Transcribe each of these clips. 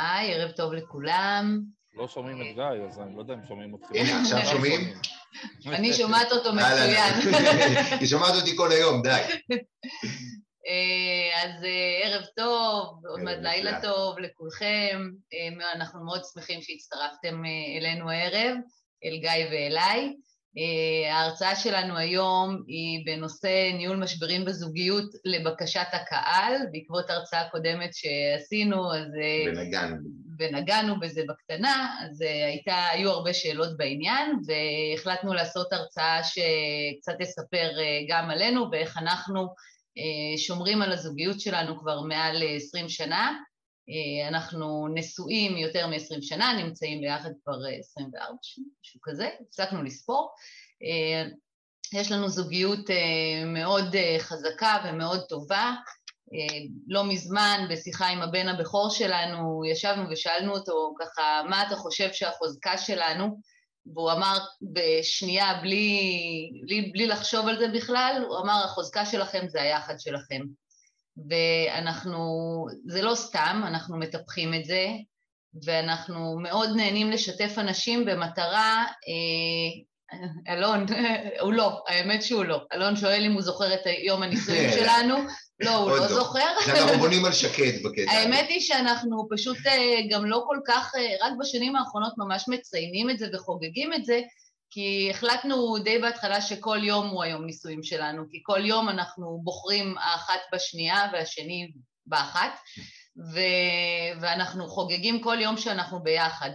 היי, ערב טוב לכולם. לא שומעים את גיא, אז אני לא יודע אם שומעים אותך. הנה, עכשיו שומעים? אני שומעת אותו מצוין. היא שומעת אותי כל היום, די. אה, אז אה, ערב טוב, עוד מעט לילה טוב לכולכם. אה, אנחנו מאוד שמחים שהצטרפתם אלינו הערב, אל גיא ואליי. ההרצאה שלנו היום היא בנושא ניהול משברים בזוגיות לבקשת הקהל, בעקבות הרצאה קודמת שעשינו, אז... ונגענו. ונגענו בזה בקטנה, אז הייתה, היו הרבה שאלות בעניין, והחלטנו לעשות הרצאה שקצת תספר גם עלינו ואיך אנחנו אה, שומרים על הזוגיות שלנו כבר מעל 20 שנה. אה, אנחנו נשואים יותר מ-20 שנה, נמצאים ביחד כבר 24 שנה, משהו כזה, הפסקנו לספור. אה, יש לנו זוגיות מאוד חזקה ומאוד טובה. לא מזמן, בשיחה עם הבן הבכור שלנו, ישבנו ושאלנו אותו ככה, מה אתה חושב שהחוזקה שלנו? והוא אמר בשנייה, בלי, בלי, בלי לחשוב על זה בכלל, הוא אמר, החוזקה שלכם זה היחד שלכם. ואנחנו, זה לא סתם, אנחנו מטפחים את זה, ואנחנו מאוד נהנים לשתף אנשים במטרה, אה, אלון, הוא לא, האמת שהוא לא. אלון שואל אם הוא זוכר את יום הנישואים שלנו, לא, הוא לא זוכר. אנחנו בונים על שקט בקטע. האמת היא שאנחנו פשוט אה, גם לא כל כך, אה, רק בשנים האחרונות ממש מציינים את זה וחוגגים את זה, כי החלטנו די בהתחלה שכל יום הוא היום נישואים שלנו, כי כל יום אנחנו בוחרים האחת בשנייה והשני באחת, ו- ואנחנו חוגגים כל יום שאנחנו ביחד.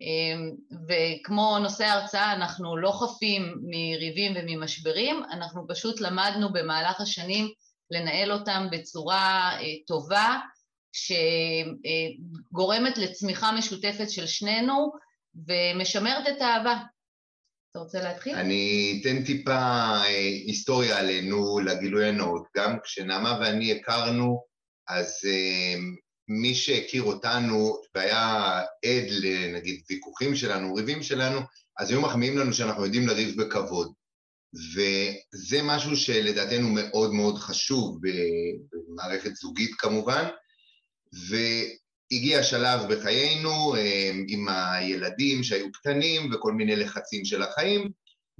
אמ, וכמו נושא ההרצאה, אנחנו לא חפים מריבים וממשברים, אנחנו פשוט למדנו במהלך השנים לנהל אותם בצורה אה, טובה, שגורמת לצמיחה משותפת של שנינו ומשמרת את האהבה. אתה רוצה להתחיל? אני אתן טיפה אה, היסטוריה עלינו, לגילוי הנאות. גם כשנעמה ואני הכרנו, אז אה, מי שהכיר אותנו והיה עד לנגיד ויכוחים שלנו, ריבים שלנו, אז היו מחמיאים לנו שאנחנו יודעים לריב בכבוד. וזה משהו שלדעתנו מאוד מאוד חשוב במערכת זוגית כמובן, והגיע שלב בחיינו אה, עם הילדים שהיו קטנים וכל מיני לחצים של החיים,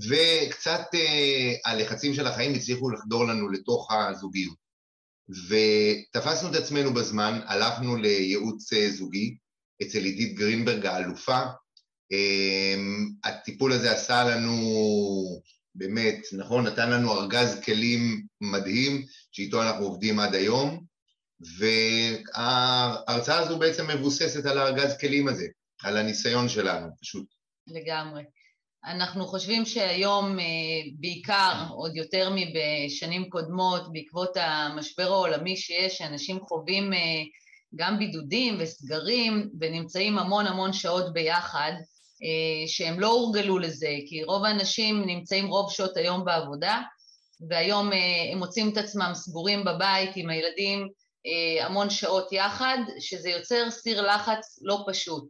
וקצת אה, הלחצים של החיים הצליחו לחדור לנו לתוך הזוגיות. ותפסנו את עצמנו בזמן, הלכנו לייעוץ אה, זוגי אצל עידית גרינברג האלופה. הטיפול הזה עשה לנו באמת, נכון, נתן לנו ארגז כלים מדהים, שאיתו אנחנו עובדים עד היום, וההרצאה הזו בעצם מבוססת על הארגז כלים הזה, על הניסיון שלנו, פשוט. לגמרי. אנחנו חושבים שהיום אה, בעיקר, עוד יותר מבשנים קודמות, בעקבות המשבר העולמי שיש, שאנשים חווים אה, גם בידודים וסגרים ונמצאים המון המון שעות ביחד, אה, שהם לא הורגלו לזה, כי רוב האנשים נמצאים רוב שעות היום בעבודה, והיום הם מוצאים את עצמם סגורים בבית עם הילדים המון שעות יחד, שזה יוצר סיר לחץ לא פשוט.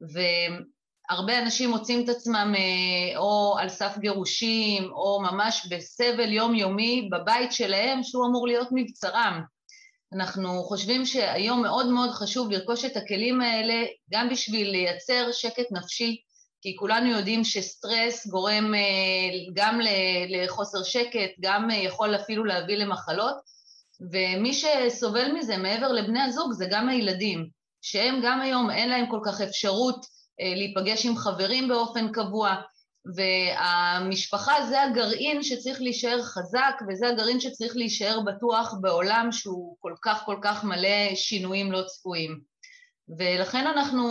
והרבה אנשים מוצאים את עצמם או על סף גירושים, או ממש בסבל יומיומי בבית שלהם, שהוא אמור להיות מבצרם. אנחנו חושבים שהיום מאוד מאוד חשוב לרכוש את הכלים האלה גם בשביל לייצר שקט נפשי, כי כולנו יודעים שסטרס גורם אה, גם לחוסר שקט, גם אה, יכול אפילו להביא למחלות, ומי שסובל מזה מעבר לבני הזוג זה גם הילדים, שהם גם היום אין להם כל כך אפשרות אה, להיפגש עם חברים באופן קבוע, והמשפחה זה הגרעין שצריך להישאר חזק וזה הגרעין שצריך להישאר בטוח בעולם שהוא כל כך כל כך מלא שינויים לא צפויים. ולכן אנחנו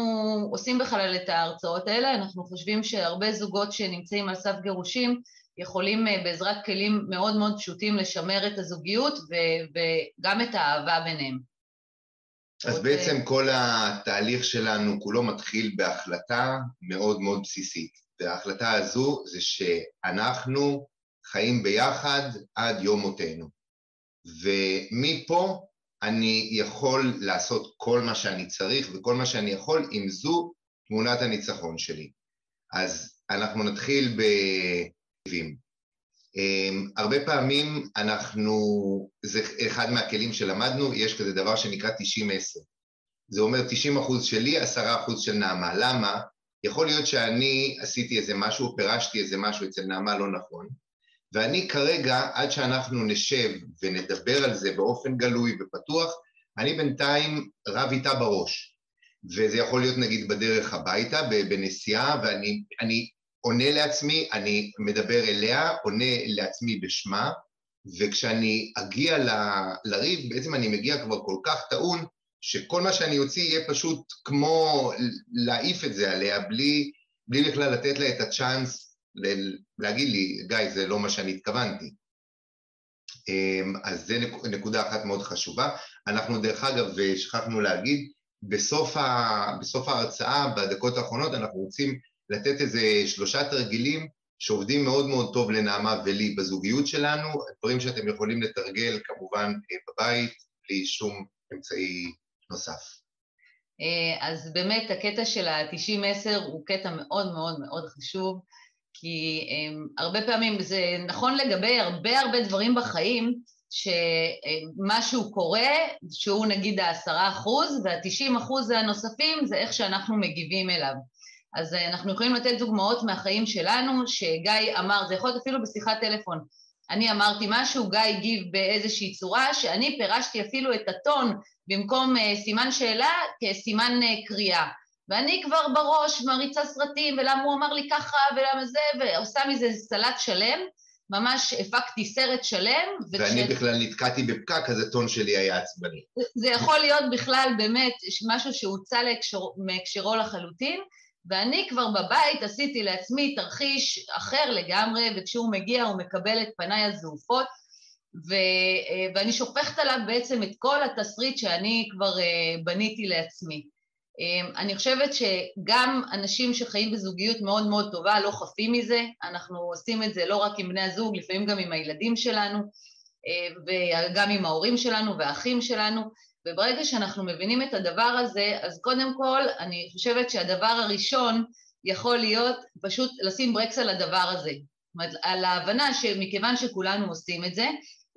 עושים בכלל את ההרצאות האלה, אנחנו חושבים שהרבה זוגות שנמצאים על סף גירושים יכולים אה, בעזרת כלים מאוד מאוד פשוטים לשמר את הזוגיות וגם את האהבה ביניהם. אז בעצם כל התהליך שלנו כולו מתחיל בהחלטה מאוד מאוד בסיסית. וההחלטה הזו זה שאנחנו חיים ביחד עד יום מותנו. ומפה אני יכול לעשות כל מה שאני צריך וכל מה שאני יכול אם זו תמונת הניצחון שלי. אז אנחנו נתחיל בטבעים. אמ, הרבה פעמים אנחנו, זה אחד מהכלים שלמדנו, יש כזה דבר שנקרא 90-10. זה אומר 90 אחוז שלי, 10 אחוז של נעמה. למה? יכול להיות שאני עשיתי איזה משהו, פירשתי איזה משהו אצל נעמה לא נכון, ואני כרגע, עד שאנחנו נשב ונדבר על זה באופן גלוי ופתוח, אני בינתיים רב איתה בראש. וזה יכול להיות נגיד בדרך הביתה, בנסיעה, ואני עונה לעצמי, אני מדבר אליה, עונה לעצמי בשמה, וכשאני אגיע ל, לריב, בעצם אני מגיע כבר כל כך טעון, שכל מה שאני אוציא יהיה פשוט כמו להעיף את זה עליה, בלי, בלי בכלל לתת לה את הצ'אנס להגיד לי, גיא, זה לא מה שאני התכוונתי. אמ, אז זה נקודה אחת מאוד חשובה. אנחנו דרך אגב, שכחנו להגיד, בסוף, ה, בסוף ההרצאה, בדקות האחרונות, אנחנו רוצים לתת איזה שלושה תרגילים שעובדים מאוד מאוד טוב לנעמה ולי בזוגיות שלנו, דברים שאתם יכולים לתרגל כמובן בבית, בלי שום אמצעי נוסף. אה, אז באמת הקטע של ה-90-10 הוא קטע מאוד מאוד מאוד חשוב, כי um, הרבה פעמים זה נכון לגבי הרבה הרבה דברים בחיים, שמשהו קורה, שהוא נגיד העשרה אחוז, והתשעים אחוז הנוספים זה איך שאנחנו מגיבים אליו. אז אה, אנחנו יכולים לתת דוגמאות מהחיים שלנו, שגיא אמר, זה יכול להיות אפילו בשיחת טלפון, אני אמרתי משהו, גיא הגיב באיזושהי צורה, שאני פירשתי אפילו את הטון במקום uh, סימן שאלה כסימן uh, קריאה. ואני כבר בראש מריצה סרטים, ולמה הוא אמר לי ככה, ולמה זה, ועושה מזה סלט שלם, ממש הפקתי סרט שלם. ואני וכש... בכלל נתקעתי בפקק, אז הטון שלי היה עצבני. זה יכול להיות בכלל באמת משהו שהוצא מהקשרו לחלוטין, ואני כבר בבית עשיתי לעצמי תרחיש אחר לגמרי, וכשהוא מגיע הוא מקבל את פניי הזעופות, ו, ואני שופכת עליו בעצם את כל התסריט שאני כבר אה, בניתי לעצמי. אה, אני חושבת שגם אנשים שחיים בזוגיות מאוד מאוד טובה לא חפים מזה, אנחנו עושים את זה לא רק עם בני הזוג, לפעמים גם עם הילדים שלנו, אה, וגם עם ההורים שלנו והאחים שלנו, וברגע שאנחנו מבינים את הדבר הזה, אז קודם כל, אני חושבת שהדבר הראשון יכול להיות פשוט לשים ברקס על הדבר הזה. זאת אומרת, על ההבנה שמכיוון שכולנו עושים את זה,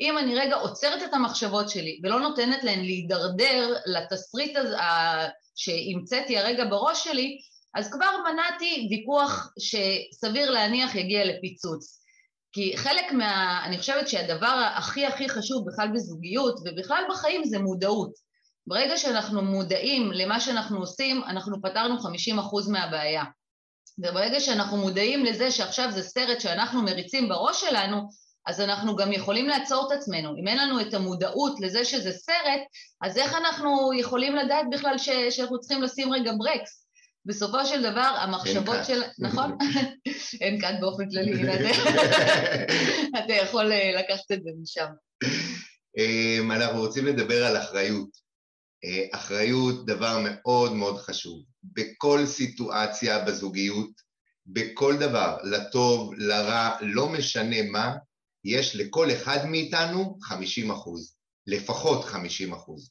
אם אני רגע עוצרת את המחשבות שלי ולא נותנת להן להידרדר לתסריט הזה שהמצאתי הרגע בראש שלי, אז כבר מנעתי ויכוח שסביר להניח יגיע לפיצוץ. כי חלק מה... אני חושבת שהדבר הכי הכי חשוב בכלל בזוגיות ובכלל בחיים זה מודעות. ברגע שאנחנו מודעים למה שאנחנו עושים, אנחנו פתרנו 50% מהבעיה. וברגע שאנחנו מודעים לזה שעכשיו זה סרט שאנחנו מריצים בראש שלנו, אז אנחנו גם יכולים לעצור את עצמנו. אם אין לנו את המודעות לזה שזה סרט, אז איך אנחנו יכולים לדעת בכלל ש... שאנחנו צריכים לשים רגע ברקס? בסופו של דבר, המחשבות של... נכון? אין כאן באופן כללי, אתה יכול אה, לקחת את זה משם. אמ, אנחנו רוצים לדבר על אחריות. אה, אחריות דבר מאוד מאוד חשוב. בכל סיטואציה בזוגיות, בכל דבר, לטוב, לרע, לא משנה מה, יש לכל אחד מאיתנו 50 אחוז, לפחות 50 אחוז.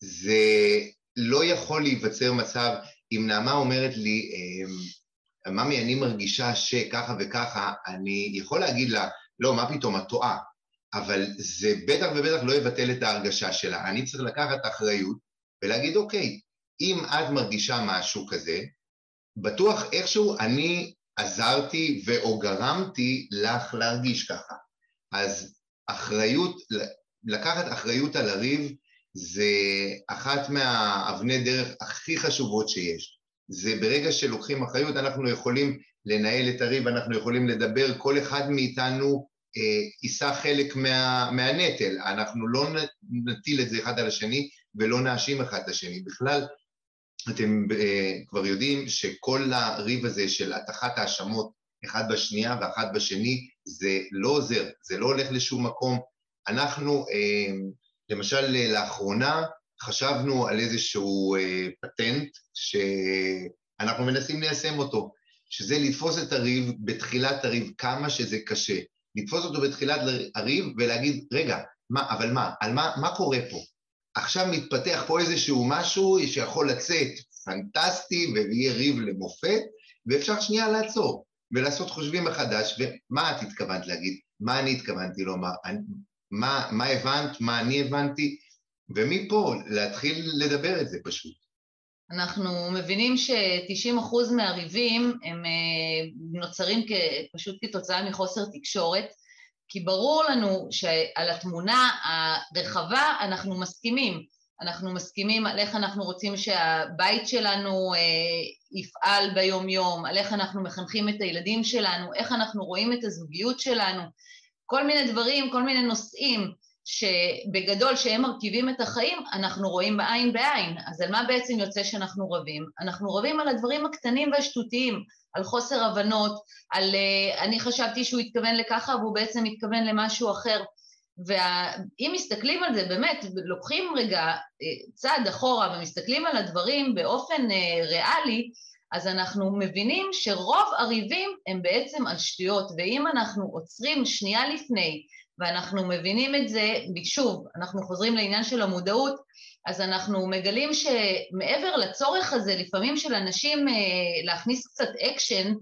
זה לא יכול להיווצר מצב, אם נעמה אומרת לי, אמ, ממי, אני מרגישה שככה וככה, אני יכול להגיד לה, לא, מה פתאום, את טועה. אבל זה בטח ובטח לא יבטל את ההרגשה שלה. אני צריך לקחת אחריות ולהגיד, אוקיי, אם את מרגישה משהו כזה, בטוח איכשהו אני עזרתי ואו גרמתי לך להרגיש ככה. אז אחריות, לקחת אחריות על הריב זה אחת מהאבני דרך הכי חשובות שיש. זה ברגע שלוקחים אחריות אנחנו יכולים לנהל את הריב, אנחנו יכולים לדבר, כל אחד מאיתנו אה, יישא חלק מה, מהנטל, אנחנו לא נטיל את זה אחד על השני ולא נאשים אחד את השני. בכלל, אתם אה, כבר יודעים שכל הריב הזה של הטחת האשמות אחד בשנייה ואחת בשני, זה לא עוזר, זה לא הולך לשום מקום. אנחנו, אה, למשל, לאחרונה חשבנו על איזשהו פטנט שאנחנו מנסים ליישם אותו, שזה לתפוס את הריב בתחילת הריב, כמה שזה קשה. לתפוס אותו בתחילת הריב ולהגיד, רגע, מה, אבל מה, על מה, מה קורה פה? עכשיו מתפתח פה איזשהו משהו שיכול לצאת פנטסטי ויהיה ריב למופת, ואפשר שנייה לעצור ולעשות חושבים מחדש, ומה את התכוונת להגיד? מה אני התכוונתי לומר? מה, מה הבנת? מה אני הבנתי? ומפה להתחיל לדבר את זה פשוט. אנחנו מבינים ש-90% מהריבים הם נוצרים פשוט כתוצאה מחוסר תקשורת, כי ברור לנו שעל התמונה הרחבה אנחנו מסכימים. אנחנו מסכימים על איך אנחנו רוצים שהבית שלנו אה, יפעל ביום-יום, על איך אנחנו מחנכים את הילדים שלנו, איך אנחנו רואים את הזוגיות שלנו, כל מיני דברים, כל מיני נושאים שבגדול, שהם מרכיבים את החיים, אנחנו רואים בעין בעין. אז על מה בעצם יוצא שאנחנו רבים? אנחנו רבים על הדברים הקטנים והשטותיים, על חוסר הבנות, על uh, אני חשבתי שהוא התכוון לככה והוא בעצם התכוון למשהו אחר. ואם מסתכלים על זה, באמת, לוקחים רגע אה, צעד אחורה ומסתכלים על הדברים באופן אה, ריאלי, אז אנחנו מבינים שרוב הריבים הם בעצם על שטויות, ואם אנחנו עוצרים שנייה לפני ואנחנו מבינים את זה, שוב, אנחנו חוזרים לעניין של המודעות, אז אנחנו מגלים שמעבר לצורך הזה, לפעמים של אנשים אה, להכניס קצת אקשן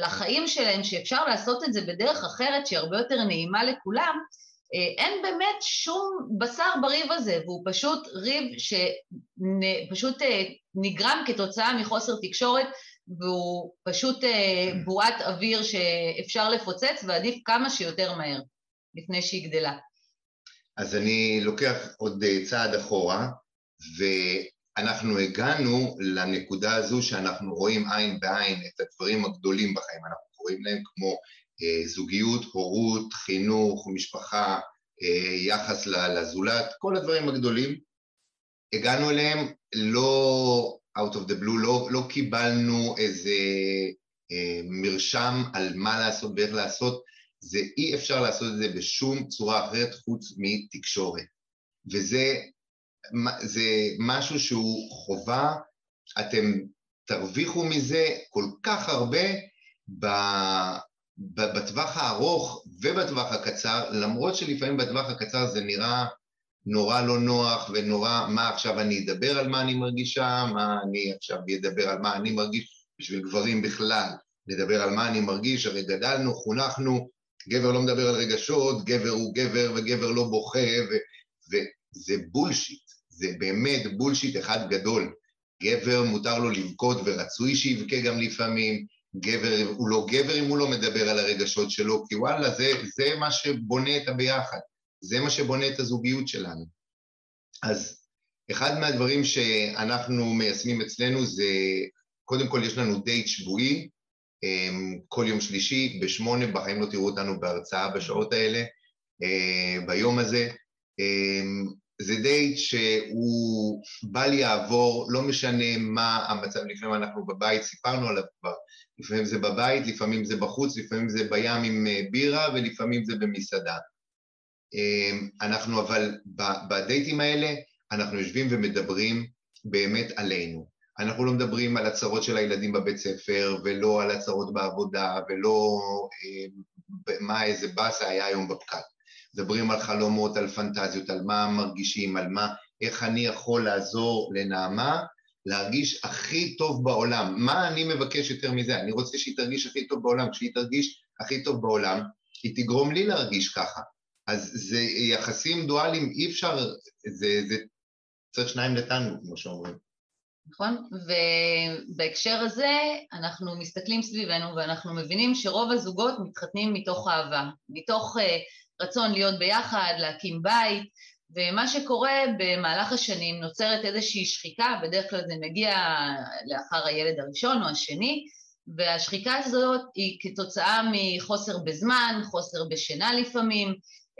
לחיים שלהם, שאפשר לעשות את זה בדרך אחרת שהיא הרבה יותר נעימה לכולם, אין באמת שום בשר בריב הזה, והוא פשוט ריב שפשוט אה, נגרם כתוצאה מחוסר תקשורת, והוא פשוט בועת אוויר שאפשר לפוצץ, ועדיף כמה שיותר מהר. לפני שהיא גדלה. אז אני לוקח עוד אה, צעד אחורה, ואנחנו הגענו לנקודה הזו שאנחנו רואים עין בעין את הדברים הגדולים בחיים, אנחנו קוראים להם כמו אה, זוגיות, הורות, חינוך, משפחה, אה, יחס לזולת, כל הדברים הגדולים. הגענו אליהם לא out of the blue, לא, לא קיבלנו איזה אה, מרשם על מה לעשות ואיך לעשות, זה אי אפשר לעשות את זה בשום צורה אחרת חוץ מתקשורת. וזה זה משהו שהוא חובה, אתם תרוויחו מזה כל כך הרבה בטווח הארוך ובטווח הקצר, למרות שלפעמים בטווח הקצר זה נראה נורא לא נוח ונורא, מה עכשיו אני אדבר על מה אני מרגישה, מה אני עכשיו אדבר על מה אני מרגיש, בשביל גברים בכלל, לדבר על מה אני מרגיש, הרי גדלנו, חונכנו, גבר לא מדבר על רגשות, גבר הוא גבר וגבר לא בוכה, ו, וזה בולשיט, זה באמת בולשיט אחד גדול. גבר מותר לו לבכות ורצוי שיבכה גם לפעמים, גבר הוא לא גבר אם הוא לא מדבר על הרגשות שלו, כי וואלה, זה, זה מה שבונה את הביחד, זה מה שבונה את הזוגיות שלנו. אז אחד מהדברים שאנחנו מיישמים אצלנו זה, קודם כל יש לנו דייט שבועי, אמ, כל יום שלישי בשמונה, בחיים לא תראו אותנו בהרצאה בשעות האלה, אה, ביום הזה. זה דייט שהוא בל יעבור, לא משנה מה המצב, לפעמים אנחנו בבית, סיפרנו עליו כבר, לפעמים זה בבית, לפעמים זה בחוץ, לפעמים זה בים עם אה, בירה ולפעמים זה במסעדה. אמ, אנחנו אבל בדייטים האלה, אנחנו יושבים ומדברים באמת עלינו. אנחנו לא מדברים על הצרות של הילדים בבית ספר, ולא על הצרות בעבודה, ולא אה, מה איזה באסה היה היום בפקק. מדברים על חלומות, על פנטזיות, על מה מרגישים, על מה, איך אני יכול לעזור לנעמה להרגיש הכי טוב בעולם. מה אני מבקש יותר מזה? אני רוצה שהיא תרגיש הכי טוב בעולם. כשהיא תרגיש הכי טוב בעולם, היא תגרום לי להרגיש ככה. אז זה יחסים דואליים, אי אפשר, זה, זה צריך שניים לטנגו, כמו שאומרים. נכון? ובהקשר הזה אנחנו מסתכלים סביבנו ואנחנו מבינים שרוב הזוגות מתחתנים מתוך אהבה, מתוך uh, רצון להיות ביחד, להקים בית, ומה שקורה במהלך השנים נוצרת איזושהי שחיקה, בדרך כלל זה מגיע לאחר הילד הראשון או השני, והשחיקה הזאת היא כתוצאה מחוסר בזמן, חוסר בשינה לפעמים,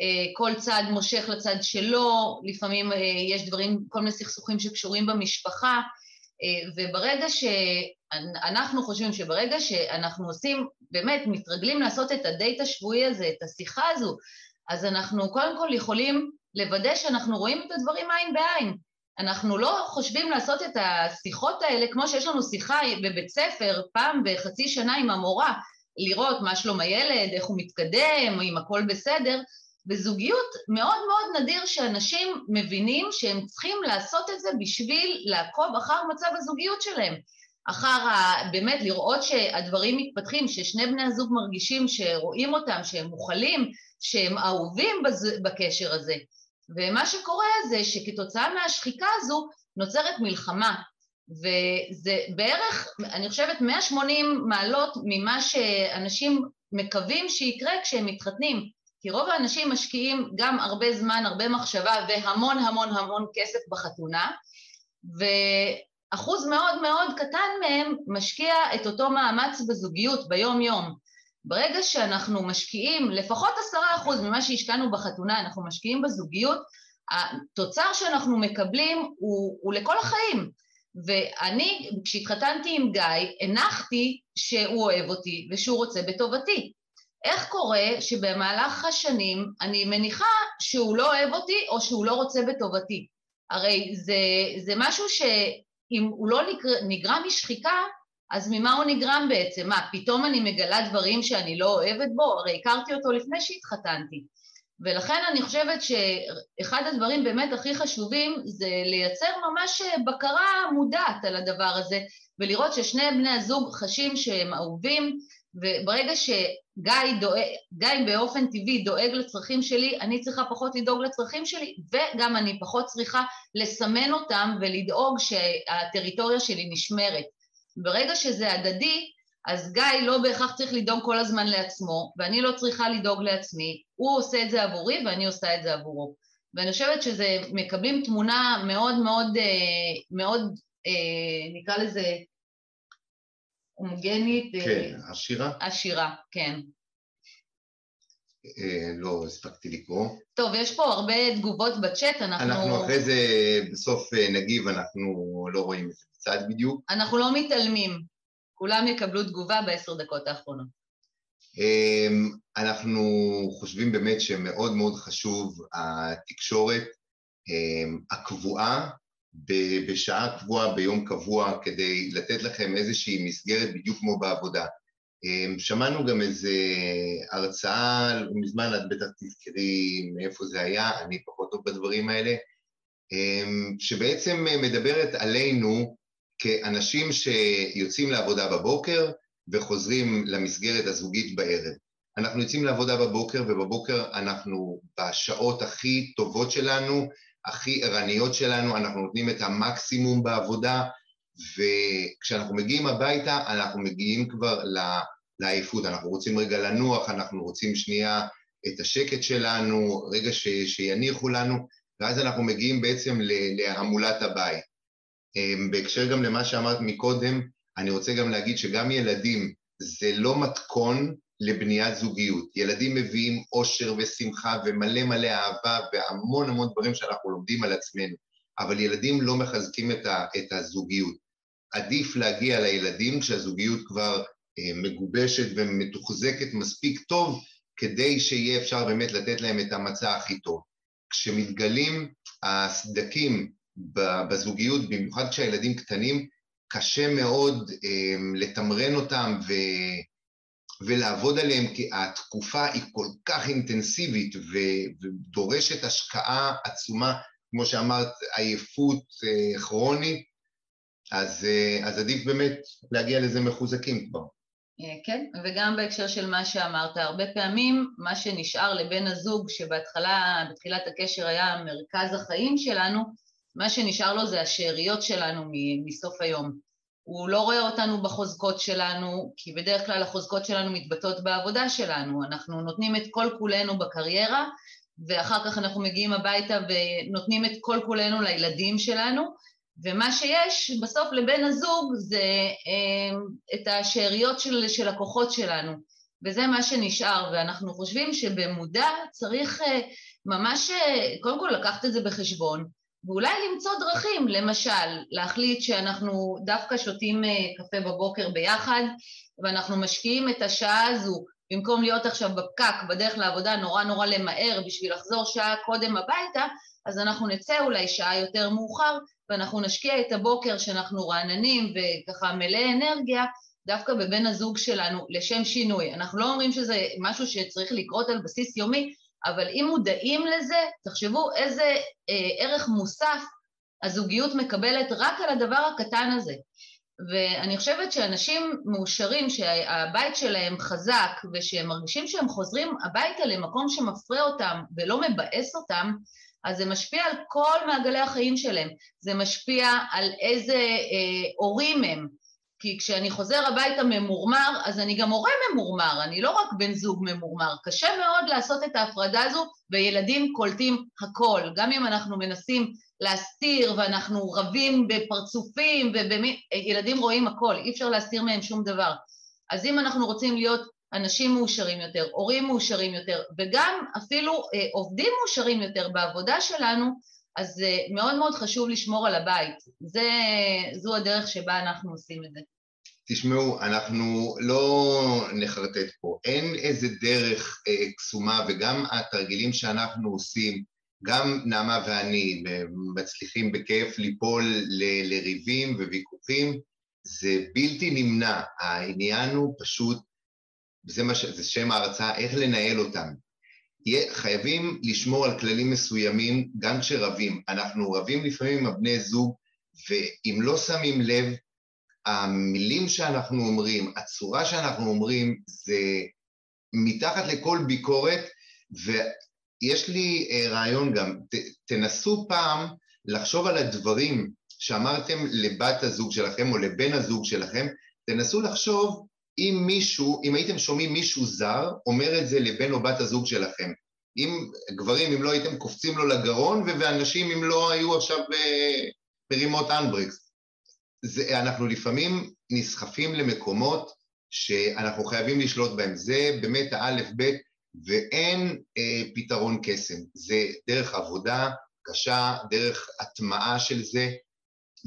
אה, כל צד מושך לצד שלו, לפעמים אה, יש דברים, כל מיני סכסוכים שקשורים במשפחה, אה, וברגע שאנחנו חושבים שברגע שאנחנו עושים, באמת מתרגלים לעשות את הדייט השבועי הזה, את השיחה הזו, אז אנחנו קודם כל יכולים לוודא שאנחנו רואים את הדברים עין בעין. אנחנו לא חושבים לעשות את השיחות האלה כמו שיש לנו שיחה בבית ספר פעם בחצי שנה עם המורה, לראות מה שלום הילד, איך הוא מתקדם, אם הכל בסדר, בזוגיות מאוד מאוד נדיר שאנשים מבינים שהם צריכים לעשות את זה בשביל לעקוב אחר מצב הזוגיות שלהם. אחר ה... באמת לראות שהדברים מתפתחים, ששני בני הזוג מרגישים שרואים אותם, שהם מוכלים, שהם אהובים בז... בקשר הזה. ומה שקורה זה שכתוצאה מהשחיקה הזו נוצרת מלחמה, וזה בערך, אני חושבת, 180 מעלות ממה שאנשים מקווים שיקרה כשהם מתחתנים. כי רוב האנשים משקיעים גם הרבה זמן, הרבה מחשבה והמון המון המון כסף בחתונה, ואחוז מאוד מאוד קטן מהם משקיע את אותו מאמץ בזוגיות ביום-יום. ברגע שאנחנו משקיעים לפחות עשרה אחוז ממה שהשקענו בחתונה, אנחנו משקיעים בזוגיות, התוצר שאנחנו מקבלים הוא, הוא לכל החיים. ואני, כשהתחתנתי עם גיא, הנחתי שהוא אוהב אותי ושהוא רוצה בטובתי. איך קורה שבמהלך השנים אני מניחה שהוא לא אוהב אותי או שהוא לא רוצה בטובתי? הרי זה, זה משהו שאם הוא לא נגרם משחיקה, אז ממה הוא נגרם בעצם? מה, פתאום אני מגלה דברים שאני לא אוהבת בו? הרי הכרתי אותו לפני שהתחתנתי. ולכן אני חושבת שאחד הדברים באמת הכי חשובים זה לייצר ממש בקרה מודעת על הדבר הזה, ולראות ששני בני הזוג חשים שהם אהובים, וברגע שגיא דואג, גיא באופן טבעי דואג לצרכים שלי, אני צריכה פחות לדאוג לצרכים שלי, וגם אני פחות צריכה לסמן אותם ולדאוג שהטריטוריה שלי נשמרת. ברגע שזה הדדי, אז גיא לא בהכרח צריך לדאוג כל הזמן לעצמו, ואני לא צריכה לדאוג לעצמי, הוא עושה את זה עבורי ואני עושה את זה עבורו. ואני חושבת שזה, מקבלים תמונה מאוד מאוד, אה, מאוד, אה, נקרא לזה, הומוגנית. אה, כן, עשירה. עשירה, כן. לא הספקתי לקרוא. טוב, יש פה הרבה תגובות בצ'אט, אנחנו... אנחנו אחרי זה בסוף נגיב, אנחנו לא רואים את זה בצד בדיוק. אנחנו לא מתעלמים. כולם יקבלו תגובה בעשר דקות האחרונות. אמ, אנחנו חושבים באמת שמאוד מאוד חשוב התקשורת אמ, הקבועה, בשעה קבועה, ביום קבוע, כדי לתת לכם איזושהי מסגרת בדיוק כמו בעבודה. אמ, שמענו גם איזו הרצאה, מזמן את בטח תזכרי מאיפה זה היה, אני פחות טוב בדברים האלה, שבעצם מדברת עלינו כאנשים שיוצאים לעבודה בבוקר וחוזרים למסגרת הזוגית בערב. אנחנו יוצאים לעבודה בבוקר, ובבוקר אנחנו בשעות הכי טובות שלנו, הכי ערניות שלנו, אנחנו נותנים את המקסימום בעבודה, וכשאנחנו מגיעים הביתה, אנחנו מגיעים כבר לעייפות, אנחנו רוצים רגע לנוח, אנחנו רוצים שנייה את השקט שלנו, רגע ש, שיניחו לנו, ואז אנחנו מגיעים בעצם להמולת הבית. אמ, בהקשר גם למה שאמרת מקודם, אני רוצה גם להגיד שגם ילדים זה לא מתכון לבניית זוגיות. ילדים מביאים אושר ושמחה ומלא מלא אהבה והמון המון דברים שאנחנו לומדים על עצמנו, אבל ילדים לא מחזקים את, ה, את הזוגיות. עדיף להגיע לילדים כשהזוגיות כבר אה, מגובשת ומתוחזקת מספיק טוב, כדי שיהיה אפשר באמת לתת להם את המצע הכי טוב. כשמתגלים הסדקים בזוגיות, במיוחד כשהילדים קטנים, קשה מאוד um, לתמרן אותם ו... ולעבוד עליהם, כי התקופה היא כל כך אינטנסיבית ו... ודורשת השקעה עצומה, כמו שאמרת, עייפות uh, כרונית, אז, uh, אז עדיף באמת להגיע לזה מחוזקים כבר. כן, וגם בהקשר של מה שאמרת, הרבה פעמים מה שנשאר לבן הזוג שבהתחלה, בתחילת הקשר היה מרכז החיים שלנו, מה שנשאר לו זה השאריות שלנו מסוף היום. הוא לא רואה אותנו בחוזקות שלנו, כי בדרך כלל החוזקות שלנו מתבטאות בעבודה שלנו. אנחנו נותנים את כל כולנו בקריירה, ואחר כך אנחנו מגיעים הביתה ונותנים את כל כולנו לילדים שלנו, ומה שיש בסוף לבן הזוג זה אה, את השאריות של, של הכוחות שלנו, וזה מה שנשאר, ואנחנו חושבים שבמודע צריך אה, ממש, אה, קודם כל לקחת את זה בחשבון, ואולי למצוא דרכים, למשל, להחליט שאנחנו דווקא שותים קפה בבוקר ביחד, ואנחנו משקיעים את השעה הזו, במקום להיות עכשיו בפקק בדרך לעבודה, נורא נורא למהר בשביל לחזור שעה קודם הביתה, אז אנחנו נצא אולי שעה יותר מאוחר, ואנחנו נשקיע את הבוקר שאנחנו רעננים וככה מלאי אנרגיה, דווקא בבן הזוג שלנו, לשם שינוי. אנחנו לא אומרים שזה משהו שצריך לקרות על בסיס יומי, אבל אם מודעים לזה, תחשבו איזה אה, ערך מוסף הזוגיות מקבלת רק על הדבר הקטן הזה. ואני חושבת שאנשים מאושרים שהבית שלהם חזק ושהם מרגישים שהם חוזרים הביתה למקום שמפרה אותם ולא מבאס אותם, אז זה משפיע על כל מעגלי החיים שלהם. זה משפיע על איזה אה, הורים הם. כי כשאני חוזר הביתה ממורמר, אז אני גם הורה ממורמר, אני לא רק בן זוג ממורמר. קשה מאוד לעשות את ההפרדה הזו, וילדים קולטים הכל. גם אם אנחנו מנסים להסתיר ואנחנו רבים בפרצופים, ובמי... ילדים רואים הכל, אי אפשר להסתיר מהם שום דבר. אז אם אנחנו רוצים להיות אנשים מאושרים יותר, הורים מאושרים יותר, וגם אפילו אה, עובדים מאושרים יותר בעבודה שלנו, אז אה, מאוד מאוד חשוב לשמור על הבית. זה, זו הדרך שבה אנחנו עושים את זה. תשמעו, אנחנו לא נחרטט פה. אין איזה דרך אה, קסומה, וגם התרגילים שאנחנו עושים, גם נעמה ואני מצליחים בכיף ליפול ל- לריבים וויכוחים, זה בלתי נמנע. העניין הוא פשוט, זה, מה. זה שם ההרצאה, איך לנהל אותם. חייבים לשמור על כללים מסוימים גם כשרבים. אנחנו רבים לפעמים עם הבני זוג, ואם לא שמים לב, המילים שאנחנו אומרים, הצורה שאנחנו אומרים, זה מתחת לכל ביקורת, ויש לי uh, רעיון גם, ת, תנסו פעם לחשוב על הדברים שאמרתם לבת הזוג שלכם או לבן הזוג שלכם, תנסו לחשוב אם מישהו, אם הייתם שומעים מישהו זר אומר את זה לבן או בת הזוג שלכם. אם גברים, אם לא הייתם קופצים לו לגרון, ואנשים אם לא היו עכשיו ברימות אנברקס. זה, אנחנו לפעמים נסחפים למקומות שאנחנו חייבים לשלוט בהם. זה באמת האלף-בית, ואין אה, פתרון קסם. זה דרך עבודה קשה, דרך הטמעה של זה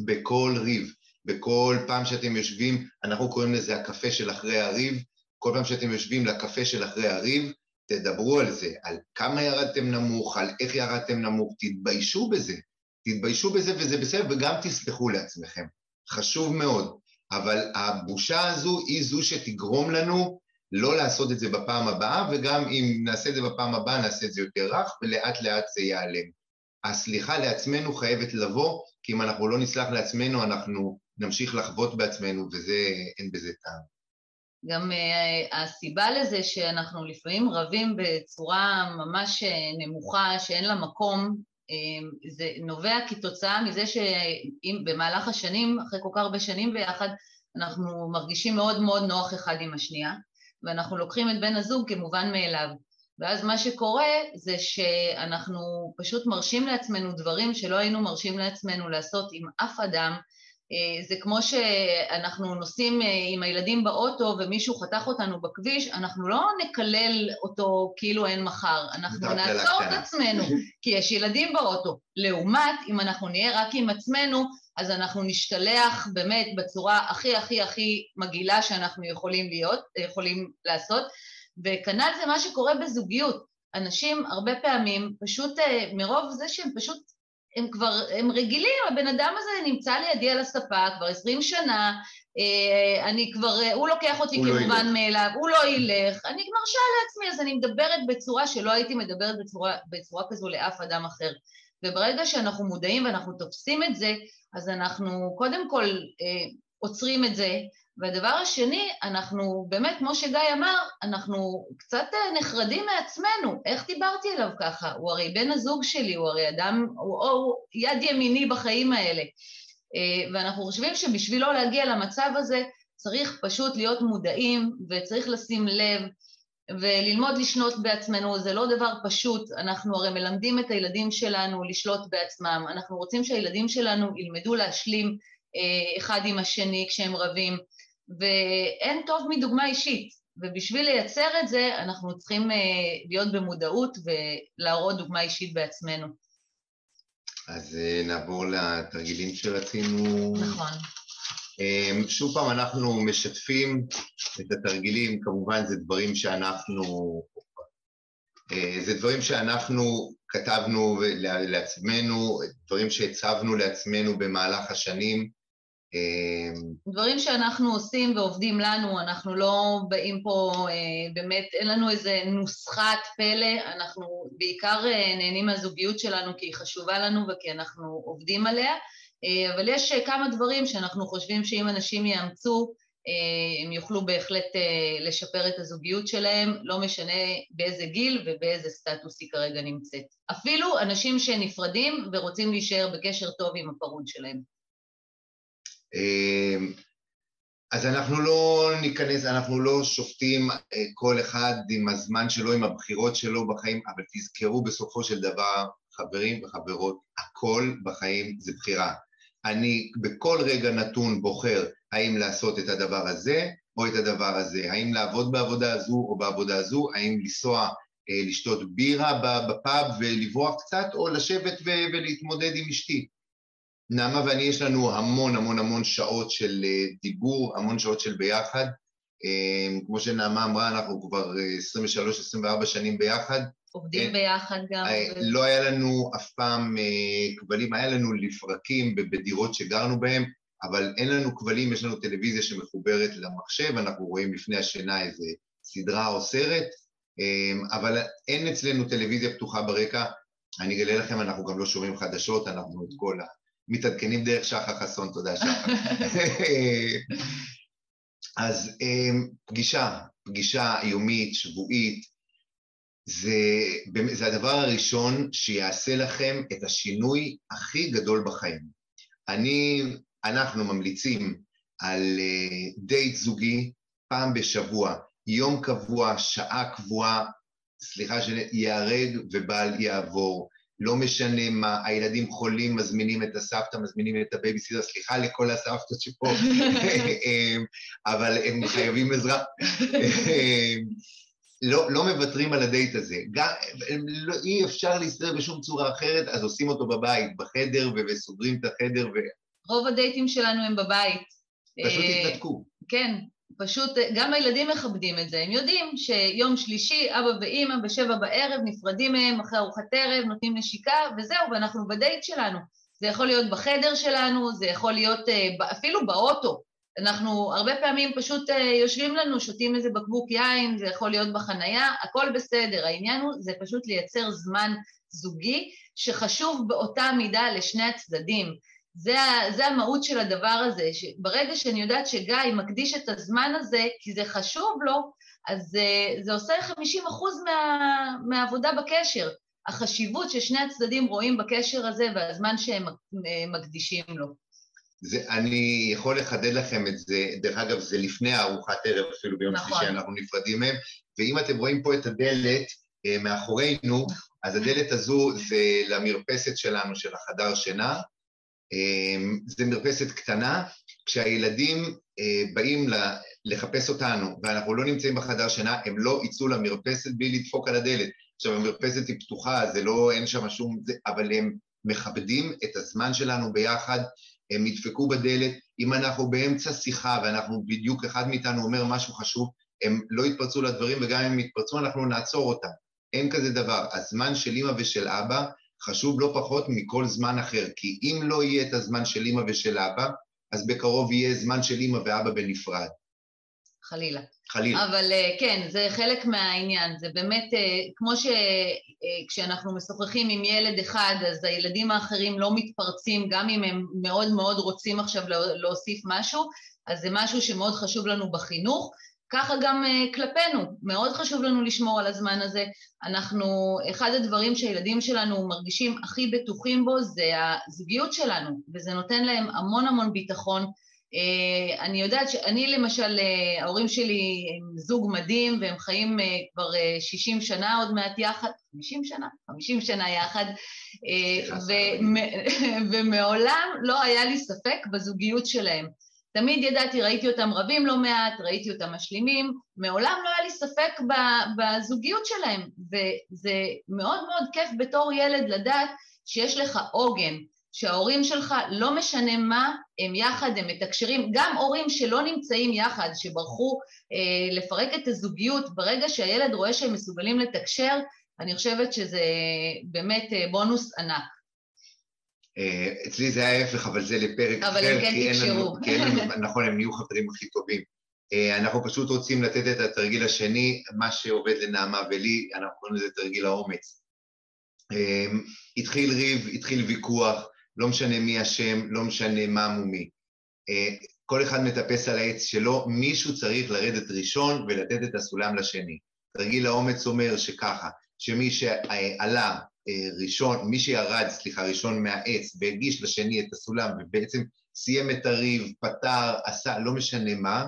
בכל ריב. בכל פעם שאתם יושבים, אנחנו קוראים לזה הקפה של אחרי הריב, כל פעם שאתם יושבים לקפה של אחרי הריב, תדברו על זה, על כמה ירדתם נמוך, על איך ירדתם נמוך, תתביישו בזה, תתביישו בזה וזה בסדר, וגם תסלחו לעצמכם. חשוב מאוד. אבל הבושה הזו היא זו שתגרום לנו לא לעשות את זה בפעם הבאה, וגם אם נעשה את זה בפעם הבאה, נעשה את זה יותר רך, ולאט לאט זה ייעלם. הסליחה לעצמנו חייבת לבוא, כי אם אנחנו לא נסלח לעצמנו, אנחנו נמשיך לחוות בעצמנו, וזה, אין בזה טעם. גם uh, הסיבה לזה שאנחנו לפעמים רבים בצורה ממש אה, נמוכה, שאין לה מקום, uh, זה נובע כתוצאה מזה שאם במהלך השנים, אחרי כל כך הרבה שנים ביחד, אנחנו מרגישים מאוד מאוד נוח אחד עם השנייה, ואנחנו לוקחים את בן הזוג כמובן מאליו. ואז מה שקורה זה שאנחנו פשוט מרשים לעצמנו דברים שלא היינו מרשים לעצמנו לעשות עם אף אדם, אה, זה כמו שאנחנו נוסעים אה, עם הילדים באוטו ומישהו חתך אותנו בכביש, אנחנו לא נקלל אותו כאילו אין מחר, אנחנו נעצור את עצמנו, כי יש ילדים באוטו. לעומת, אם אנחנו נהיה רק עם עצמנו, אז אנחנו נשתלח באמת בצורה הכי הכי הכי מגעילה שאנחנו יכולים להיות, יכולים לעשות, וכנ"ל זה מה שקורה בזוגיות. אנשים הרבה פעמים, פשוט אה, מרוב זה שהם פשוט הם כבר, הם רגילים, הבן אדם הזה נמצא לידי על הספה כבר עשרים שנה, אה, אני כבר, אה, הוא לוקח אותי הוא לא כמובן לא מאליו, הוא לא ילך, אני מרשה לעצמי, אז אני מדברת בצורה שלא הייתי מדברת בצורה, בצורה כזו לאף אדם אחר. וברגע שאנחנו מודעים ואנחנו תופסים את זה, אז אנחנו קודם כל אה, עוצרים את זה, והדבר השני, אנחנו באמת, כמו שגיא אמר, אנחנו קצת אה, נחרדים מעצמנו. איך דיברתי אליו ככה? הוא הרי בן הזוג שלי, הוא הרי אדם, הוא, הוא יד ימיני בחיים האלה. אה, ואנחנו חושבים שבשבילו לא להגיע למצב הזה, צריך פשוט להיות מודעים וצריך לשים לב וללמוד לשלוט בעצמנו, זה לא דבר פשוט, אנחנו הרי מלמדים את הילדים שלנו לשלוט בעצמם, אנחנו רוצים שהילדים שלנו ילמדו להשלים אה, אחד עם השני כשהם רבים, ואין טוב מדוגמה אישית, ובשביל לייצר את זה אנחנו צריכים אה, להיות במודעות ולהראות דוגמה אישית בעצמנו. אז אה, נעבור לתרגילים שרצינו. נכון. שוב פעם אנחנו משתפים את התרגילים, כמובן זה דברים שאנחנו, אה, זה דברים שאנחנו כתבנו לעצמנו, דברים שהצבנו לעצמנו במהלך השנים. אמ, דברים שאנחנו עושים ועובדים לנו, אנחנו לא באים פה, אה, באמת, אין לנו איזה נוסחת פלא, אנחנו בעיקר אה, נהנים מהזוגיות שלנו כי היא חשובה לנו וכי אנחנו עובדים עליה. אה, אבל יש אה, כמה דברים שאנחנו חושבים שאם אנשים יאמצו, הם יוכלו בהחלט לשפר את הזוגיות שלהם, לא משנה באיזה גיל ובאיזה סטטוס היא כרגע נמצאת. אפילו אנשים שנפרדים ורוצים להישאר בקשר טוב עם הפרוד שלהם. אז אנחנו לא ניכנס, אנחנו לא שופטים כל אחד עם הזמן שלו, עם הבחירות שלו בחיים, אבל תזכרו בסופו של דבר, חברים וחברות, הכל בחיים זה בחירה. אני בכל רגע נתון בוחר האם לעשות את הדבר הזה או את הדבר הזה, האם לעבוד בעבודה הזו או בעבודה הזו, האם לנסוע אה, לשתות בירה בפאב ולברוח קצת, או לשבת ו- ולהתמודד עם אשתי. נעמה ואני יש לנו המון המון המון שעות של אה, דיבור, המון שעות של ביחד. אה, כמו שנעמה אמרה, אנחנו כבר 23-24 שנים ביחד. עובדים ביחד גם. לא היה לנו אף פעם כבלים, היה לנו לפרקים בדירות שגרנו בהן, אבל אין לנו כבלים, יש לנו טלוויזיה שמחוברת למחשב, אנחנו רואים לפני השינה איזה סדרה או סרט, אמ, אבל אין אצלנו טלוויזיה פתוחה ברקע. אני אגלה לכם, אנחנו גם לא שומעים חדשות, אנחנו את כל ה... מתעדכנים דרך שחר חסון, תודה שחר. אז אמ, פגישה, פגישה יומית, שבועית, זה, זה הדבר הראשון שיעשה לכם את השינוי הכי גדול בחיים. אני אנחנו ממליצים על דייט אה, זוגי פעם בשבוע, יום קבוע, שעה קבועה, סליחה, ייהרג ובל יעבור. לא משנה מה, הילדים חולים, מזמינים את הסבתא, מזמינים את הבייביסיטר, סליחה לכל הסבתות שפה, אבל הם חייבים עזרה. לא, לא מוותרים על הדייט הזה. גם, לא, אי אפשר להסתדר בשום צורה אחרת, אז עושים אותו בבית, בחדר, וסוגרים את החדר, ו... רוב הדייטים שלנו הם בבית. פשוט אה, התנתקו. כן, פשוט, אה, גם הילדים מכבדים את זה, הם יודעים שיום שלישי, אבא ואימא בשבע בערב נפרדים מהם אחרי ארוחת ערב, נותנים נשיקה, וזהו, ואנחנו בדייט שלנו. זה יכול להיות בחדר שלנו, זה יכול להיות אה, אפילו באוטו. אנחנו הרבה פעמים פשוט יושבים לנו, שותים איזה בקבוק יין, זה יכול להיות בחנייה, הכל בסדר. העניין הוא, זה פשוט לייצר זמן זוגי שחשוב באותה מידה לשני הצדדים. זה, זה המהות של הדבר הזה, שברגע שאני יודעת שגיא מקדיש את הזמן הזה, כי זה חשוב לו, אז זה, זה עושה 50% מה, מהעבודה בקשר. החשיבות ששני הצדדים רואים בקשר הזה והזמן שהם מקדישים לו. זה, אני יכול לחדד לכם את זה, דרך אגב, זה לפני הארוחת ערב אפילו ביום נכון. שלישי אנחנו נפרדים מהם, ואם אתם רואים פה את הדלת אה, מאחורינו, אז הדלת הזו זה למרפסת שלנו, של החדר שינה, זה מרפסת קטנה, כשהילדים אה, באים לחפש אותנו ואנחנו לא נמצאים בחדר שינה, הם לא יצאו למרפסת בלי לדפוק על הדלת. עכשיו, המרפסת היא פתוחה, זה לא, אין שם שום... זה, אבל הם מכבדים את הזמן שלנו ביחד, הם ידפקו בדלת. אם אנחנו באמצע שיחה ואנחנו בדיוק, אחד מאיתנו אומר משהו חשוב, הם לא יתפרצו לדברים, וגם אם הם יתפרצו, אנחנו נעצור אותם. אין כזה דבר. הזמן של אמא ושל אבא חשוב לא פחות מכל זמן אחר, כי אם לא יהיה את הזמן של אמא ושל אבא, אז בקרוב יהיה זמן של אמא ואבא בנפרד. חלילה. חלילה. אבל אה, כן, זה חלק מהעניין, זה באמת, אה, כמו שכשאנחנו אה, משוחחים עם ילד אחד, אז הילדים האחרים לא מתפרצים, גם אם הם מאוד מאוד רוצים עכשיו להוסיף משהו, אז זה משהו שמאוד חשוב לנו בחינוך, ככה גם uh, כלפינו, מאוד חשוב לנו לשמור על הזמן הזה. אנחנו, אחד הדברים שהילדים שלנו מרגישים הכי בטוחים בו זה הזוגיות שלנו, וזה נותן להם המון המון ביטחון. Uh, אני יודעת שאני למשל, uh, ההורים שלי הם זוג מדהים והם חיים כבר uh, 60 שנה עוד מעט יחד, 50 שנה? 50 שנה יחד, uh, ומעולם לא היה לי ספק בזוגיות שלהם. תמיד ידעתי, ראיתי אותם רבים לא מעט, ראיתי אותם משלימים, מעולם לא היה לי ספק בזוגיות שלהם, וזה מאוד מאוד כיף בתור ילד לדעת שיש לך עוגן, שההורים שלך, לא משנה מה, הם יחד, הם מתקשרים, גם הורים שלא נמצאים יחד, שברחו אה, לפרק את הזוגיות, ברגע שהילד רואה שהם מסוגלים לתקשר, אני חושבת שזה באמת אה, בונוס ענק. אה, אצלי זה היה ההפך, אבל זה לפרק אחר, אבל כן תקשרו. נכון, הם נהיו חברים הכי טובים. אה, אנחנו פשוט רוצים לתת את התרגיל השני, מה שעובד לנעמה ולי, אנחנו קוראים לזה תרגיל האומץ. אה, התחיל ריב, התחיל ויכוח, לא משנה מי אשם, לא משנה מה מומי. כל אחד מטפס על העץ שלו, מישהו צריך לרדת ראשון ולתת את הסולם לשני. תרגיל האומץ אומר שככה, שמי שעלה ראשון, מי שירד, סליחה, ראשון מהעץ והגיש לשני את הסולם ובעצם סיים את הריב, פתר, עשה, לא משנה מה,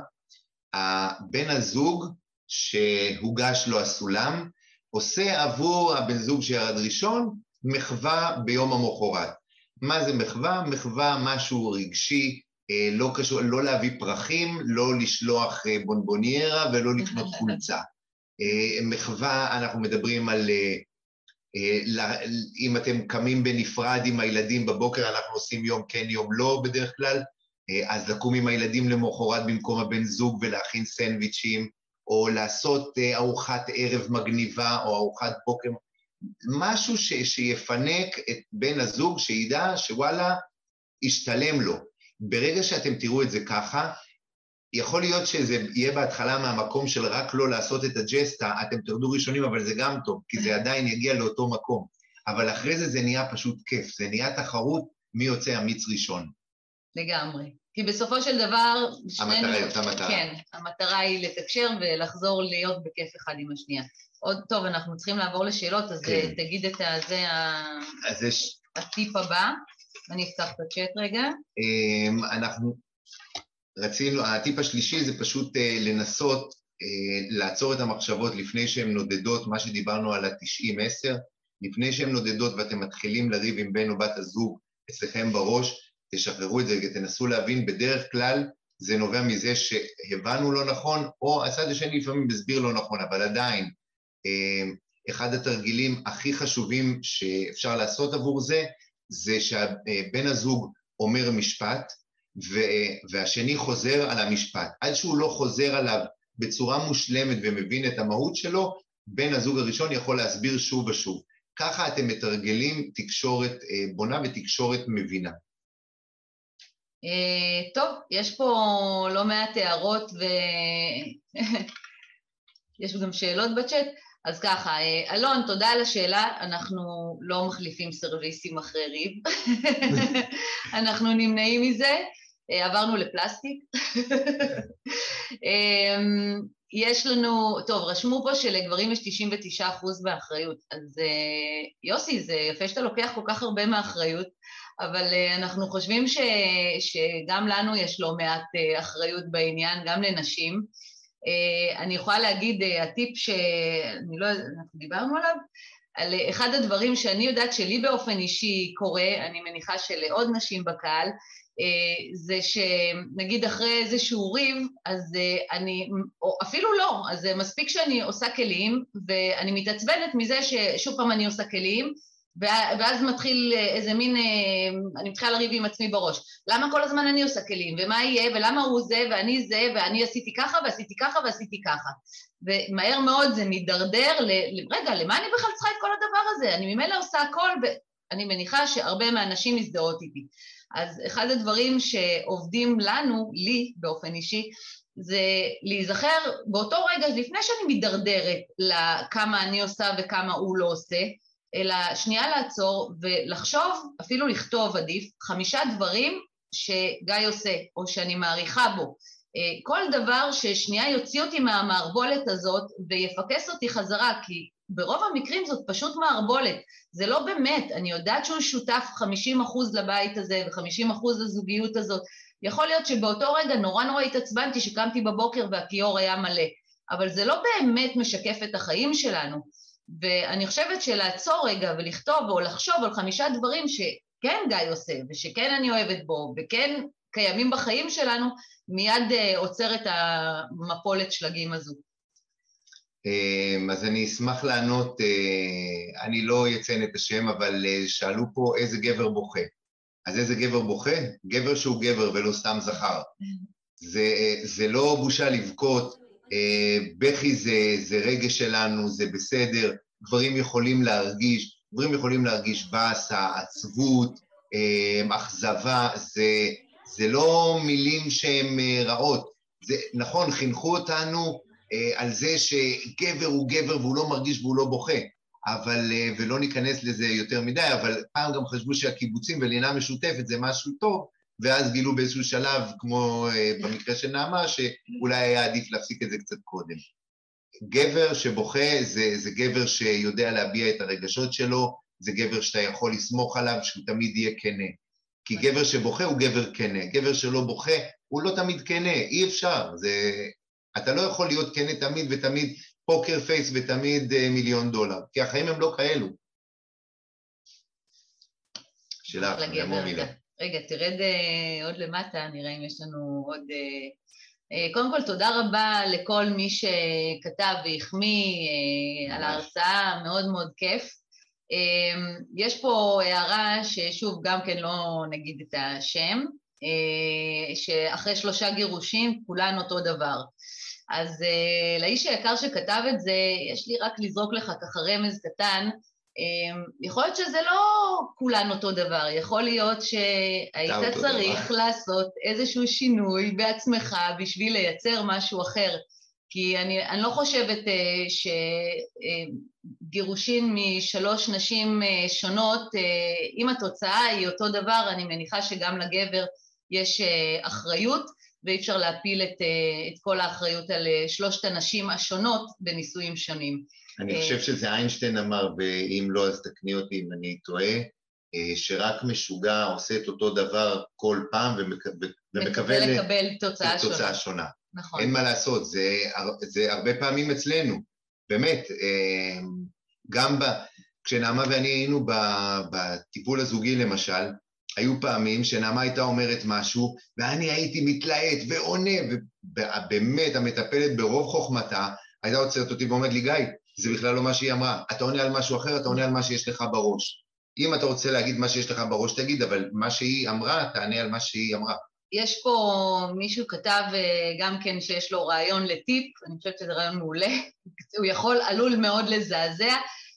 בן הזוג שהוגש לו הסולם, עושה עבור הבן זוג שירד ראשון מחווה ביום המחרת. מה זה מחווה? מחווה משהו רגשי, אה, לא קשור, לא להביא פרחים, לא לשלוח אה, בונבוניירה ולא לקנות חולצה. אה, מחווה, אנחנו מדברים על... אם אתם קמים בנפרד עם הילדים בבוקר, אנחנו עושים יום כן, יום לא בדרך כלל, אז לקום עם הילדים למחרת במקום הבן זוג ולהכין סנדוויצ'ים, או לעשות ארוחת ערב מגניבה או ארוחת בוקר, משהו ש, שיפנק את בן הזוג, שידע שוואלה, השתלם לו. ברגע שאתם תראו את זה ככה, יכול להיות שזה יהיה בהתחלה מהמקום של רק לא לעשות את הג'סטה, אתם תרדו ראשונים, אבל זה גם טוב, כי זה עדיין יגיע לאותו מקום. אבל אחרי זה זה נהיה פשוט כיף, זה נהיה תחרות מי יוצא אמיץ ראשון. לגמרי. כי בסופו של דבר... המטרה היא אותה מטרה. כן, המטרה היא לתקשר ולחזור להיות בכיף אחד עם השנייה. עוד טוב, אנחנו צריכים לעבור לשאלות, אז כן. תגיד את זה, אז יש... הטיפ הבא. אני אפתח את הצ'אט רגע. אמ, אנחנו רצינו, הטיפ השלישי זה פשוט אה, לנסות אה, לעצור את המחשבות לפני שהן נודדות, מה שדיברנו על ה-90-10, לפני שהן נודדות ואתם מתחילים לריב עם בן או בת הזוג אצלכם בראש, תשחררו את זה ותנסו להבין, בדרך כלל זה נובע מזה שהבנו לא נכון, או הצד השני לפעמים הסביר לא נכון, אבל עדיין, אמ, אחד התרגילים הכי חשובים שאפשר לעשות עבור זה, זה שבן הזוג אומר משפט והשני חוזר על המשפט. עד שהוא לא חוזר עליו בצורה מושלמת ומבין את המהות שלו, בן הזוג הראשון יכול להסביר שוב ושוב. ככה אתם מתרגלים תקשורת אה, בונה ותקשורת מבינה. אה, טוב, יש פה לא מעט הערות ויש גם שאלות בצ'אט. אז ככה, אה, אלון, תודה על השאלה, אנחנו לא מחליפים סרוויסים אחרי ריב, אנחנו נמנעים מזה, עברנו לפלסטיק. אמ, יש לנו, טוב, רשמו פה שלגברים יש 99% באחריות, אז אה, יוסי, זה יפה שאתה לוקח כל כך הרבה מהאחריות, אבל אנחנו חושבים ש, שגם לנו יש לא מעט אחריות בעניין, גם לנשים. אה, אני יכולה להגיד, אה, הטיפ שאני לא, אנחנו דיברנו עליו, על אחד הדברים שאני יודעת שלי באופן אישי קורה, אני מניחה שלעוד נשים בקהל, אה, זה שנגיד אחרי איזשהו ריב, אז אני, או אפילו לא, אז מספיק שאני עושה כלים, ואני מתעצבנת מזה ששוב פעם אני עושה כלים, ואז מתחיל איזה מין, אה, אני מתחילה לריב עם עצמי בראש. למה כל הזמן אני עושה כלים? ומה יהיה? ולמה הוא זה? ואני זה? ואני עשיתי ככה ועשיתי ככה ועשיתי ככה. ומהר מאוד זה מידרדר ל... רגע, למה אני בכלל צריכה את כל הדבר הזה? אני ממילא עושה הכל, ואני מניחה שהרבה מהנשים מזדהות איתי. אז אחד הדברים שעובדים לנו, לי באופן אישי, זה להיזכר באותו רגע, לפני שאני מידרדרת לכמה אני עושה וכמה הוא לא עושה, אלא שנייה לעצור ולחשוב, אפילו לכתוב עדיף, חמישה דברים שגיא עושה, או שאני מעריכה בו. אה, כל דבר ששנייה יוציא אותי מהמערבולת הזאת ויפקס אותי חזרה, כי ברוב המקרים זאת פשוט מערבולת. זה לא באמת, אני יודעת שהוא שותף 50% לבית הזה ו-50% לזוגיות הזאת. יכול להיות שבאותו רגע נורא נורא התעצבנתי שקמתי בבוקר והכיור היה מלא, אבל זה לא באמת משקף את החיים שלנו. ואני חושבת שלעצור רגע ולכתוב או לחשוב על חמישה דברים שכן גיא עושה ושכן אני אוהבת בו וכן קיימים בחיים שלנו, מיד uh, עוצר את המפולת שלגים הזו. אמ, אז אני אשמח לענות, uh, אני לא אציין את השם, אבל uh, שאלו פה איזה גבר בוכה. אז איזה גבר בוכה? גבר שהוא גבר ולא סתם זכר. זה, זה לא בושה לבכות, אה, בכי זה, זה רגש שלנו, זה בסדר, גברים יכולים להרגיש, גברים יכולים להרגיש באסה, עצבות, אה, אכזבה, זה, זה לא מילים שהן אה, רעות. זה, נכון, חינכו אותנו על זה שגבר הוא גבר והוא לא מרגיש והוא לא בוכה, אבל, ולא ניכנס לזה יותר מדי, אבל פעם גם חשבו שהקיבוצים ולינה משותפת זה משהו טוב, ואז גילו באיזשהו שלב, כמו אה, במקרה של נעמה, שאולי היה עדיף להפסיק את זה קצת קודם. גבר שבוכה זה, זה גבר שיודע להביע את הרגשות שלו, זה גבר שאתה יכול לסמוך עליו, שהוא תמיד יהיה כנה. כי גבר שבוכה הוא גבר כנה, גבר שלא בוכה הוא לא תמיד כנה, אי אפשר. זה... אתה לא יכול להיות כנה תמיד ותמיד פוקר פייס ותמיד uh, מיליון דולר, כי החיים הם לא כאלו. שלך, נעבור מילה. רגע, תרד uh, עוד למטה, נראה אם יש לנו עוד... Uh, קודם כל, תודה רבה לכל מי שכתב והחמיא על ההרצאה, מאוד מאוד כיף. יש פה הערה ששוב, גם כן לא נגיד את השם, שאחרי שלושה גירושים כולן אותו דבר. אז uh, לאיש היקר שכתב את זה, יש לי רק לזרוק לך ככה רמז קטן, um, יכול להיות שזה לא כולן אותו דבר, יכול להיות שהיית צריך דבר. לעשות איזשהו שינוי בעצמך בשביל לייצר משהו אחר. כי אני, אני לא חושבת uh, שגירושין uh, משלוש נשים uh, שונות, uh, אם התוצאה היא אותו דבר, אני מניחה שגם לגבר יש uh, אחריות. ואי אפשר להפיל את, אה, את כל האחריות על אה, שלושת הנשים השונות בניסויים שונים. אני חושב שזה איינשטיין אמר, ואם לא אז תקני אותי אם אני טועה, אה, שרק משוגע עושה את אותו דבר כל פעם ומקווה לקבל תוצאה, תוצאה שונה. שונה. נכון. אין מה לעשות, זה, זה הרבה פעמים אצלנו, באמת. גם ב, כשנעמה ואני היינו בטיפול הזוגי למשל, היו פעמים שנעמה הייתה אומרת משהו, ואני הייתי מתלהט ועונה, ובאמת המטפלת ברוב חוכמתה הייתה עוצרת אותי ואומרת לי, גיא, זה בכלל לא מה שהיא אמרה, אתה עונה על משהו אחר, אתה עונה על מה שיש לך בראש. אם אתה רוצה להגיד מה שיש לך בראש, תגיד, אבל מה שהיא אמרה, תענה על מה שהיא אמרה. יש פה מישהו כתב אה, גם כן שיש לו רעיון לטיפ, אני חושבת שזה רעיון מעולה, הוא יכול, עלול מאוד לזעזע,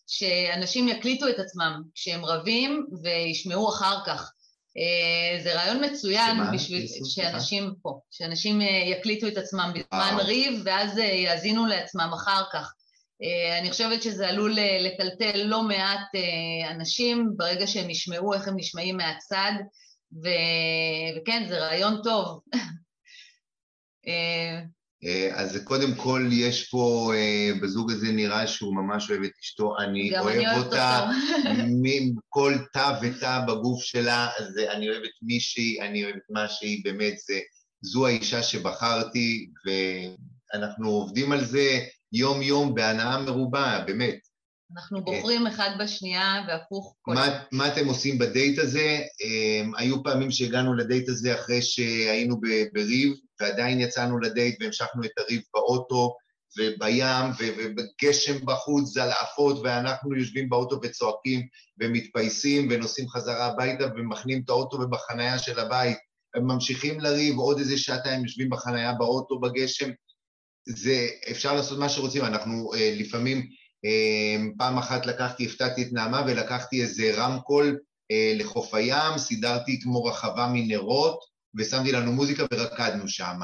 שאנשים יקליטו את עצמם כשהם רבים וישמעו אחר כך. אה, זה רעיון מצוין שמה? בשביל שאנשים פה, שאנשים אה, יקליטו את עצמם בזמן ריב ואז אה, יאזינו לעצמם אחר כך. אני חושבת שזה עלול לטלטל לא מעט אנשים ברגע שהם ישמעו איך הם נשמעים מהצד, ו... וכן, זה רעיון טוב. אה, אז קודם כל יש פה, אה, בזוג הזה נראה שהוא ממש אוהב את אשתו, אני אוהב אני אותה מכל תא ותא בגוף שלה, אז אני אוהב את מישהי, אני אוהב את מה שהיא, באמת, זה, זו האישה שבחרתי, ואנחנו עובדים על זה יום-יום בהנאה מרובה, באמת. אנחנו בוחרים אחד בשנייה והפוך כל... מה, מה אתם עושים בדייט הזה? היו פעמים שהגענו לדייט הזה אחרי שהיינו בריב, ועדיין יצאנו לדייט והמשכנו את הריב באוטו ובים ובגשם בחוץ, זלעפות, ואנחנו יושבים באוטו וצועקים ומתפייסים ונוסעים חזרה הביתה ומכנים את האוטו ובחנייה של הבית. ממשיכים לריב, עוד איזה שעתיים יושבים בחנייה באוטו בגשם. זה, אפשר לעשות מה שרוצים, אנחנו uh, לפעמים, uh, פעם אחת לקחתי, הפתעתי את נעמה ולקחתי איזה רמקול uh, לחוף הים, סידרתי כמו רחבה מנרות, ושמתי לנו מוזיקה ורקדנו שם.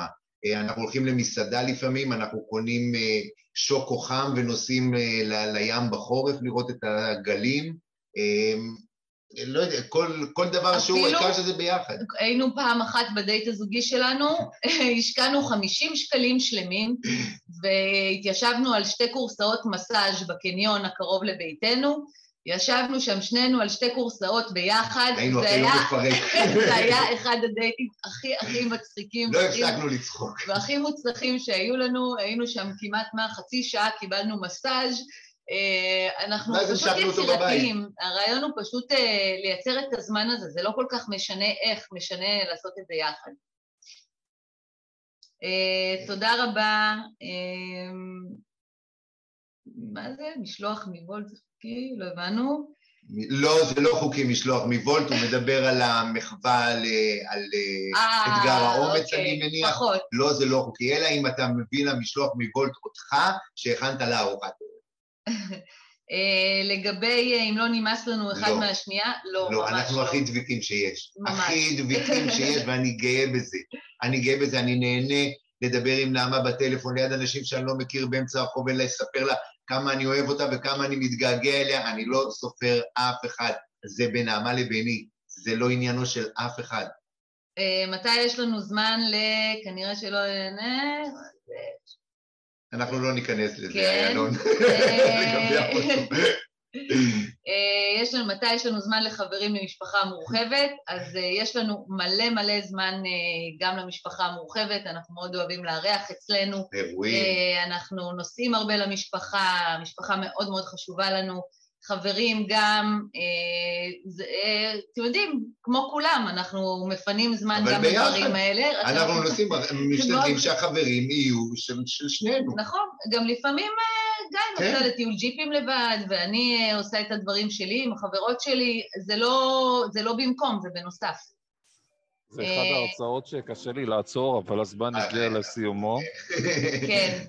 אה, אנחנו הולכים למסעדה לפעמים, אנחנו קונים אה, שוקו חם ונוסעים אה, לים בחורף לראות את הגלים. לא יודע, כל, כל דבר שהוא, העיקר שזה ביחד. היינו פעם אחת בדייט הזוגי שלנו, השקענו 50 שקלים שלמים, והתיישבנו על שתי קורסאות מסאז' בקניון הקרוב לביתנו, ישבנו שם שנינו על שתי קורסאות ביחד. היינו הכי לא מפרק. זה היה אחד הדייטים הכי הכי מצחיקים. לא הפסקנו לצחוק. והכי מוצלחים שהיו לנו, היינו שם כמעט מה, חצי שעה, קיבלנו מסאז'. אה, אנחנו פשוט יצירתיים. הרעיון הוא פשוט אה, לייצר את הזמן הזה, זה לא כל כך משנה איך, משנה לעשות את זה יחד. אה, תודה רבה. מה זה? משלוח מוולט חוקי? לא הבנו. לא, זה לא חוקי משלוח מוולט, הוא מדבר על המחווה, על, על אה, אתגר האומץ, אוקיי, אני מניח. פחות. לא, זה לא חוקי, אלא אם אתה מביא למשלוח מוולט אותך, שהכנת לארוחת. אה, לגבי אם לא נמאס לנו אחד לא. מהשנייה, לא, לא ממש לא. אנחנו הכי דביקים שיש. ממש. הכי דביקים שיש, ואני גאה בזה. אני גאה בזה, אני נהנה לדבר עם נעמה בטלפון ליד אנשים שאני לא מכיר באמצע הרחוב, ולספר לה כמה אני אוהב אותה וכמה אני מתגעגע אליה, אני לא סופר אף אחד. זה בין נעמה לביני, זה לא עניינו של אף אחד. אה, מתי יש לנו זמן ל... כנראה שלא. אנחנו לא ניכנס לזה, כן. איילון. אה, יש לנו, מתי יש לנו זמן לחברים למשפחה מורחבת? אז אה, יש לנו מלא מלא זמן אה, גם למשפחה המורחבת, אנחנו מאוד אוהבים לארח אצלנו. אירועים. אנחנו נוסעים הרבה למשפחה, המשפחה מאוד מאוד חשובה לנו. חברים גם, אתם יודעים, כמו כולם, אנחנו מפנים זמן גם. לדברים האלה. אנחנו נוסעים, משתדלים שהחברים יהיו של שנינו. נכון, גם לפעמים גיא כן. נוסע לטיול ג'יפים לבד, ואני אה, עושה את הדברים שלי עם החברות שלי, זה לא, זה לא במקום, זה בנוסף. זה אחד אה, ההרצאות שקשה לי לעצור, אבל הזמן אה, הגיע לסיומו. כן,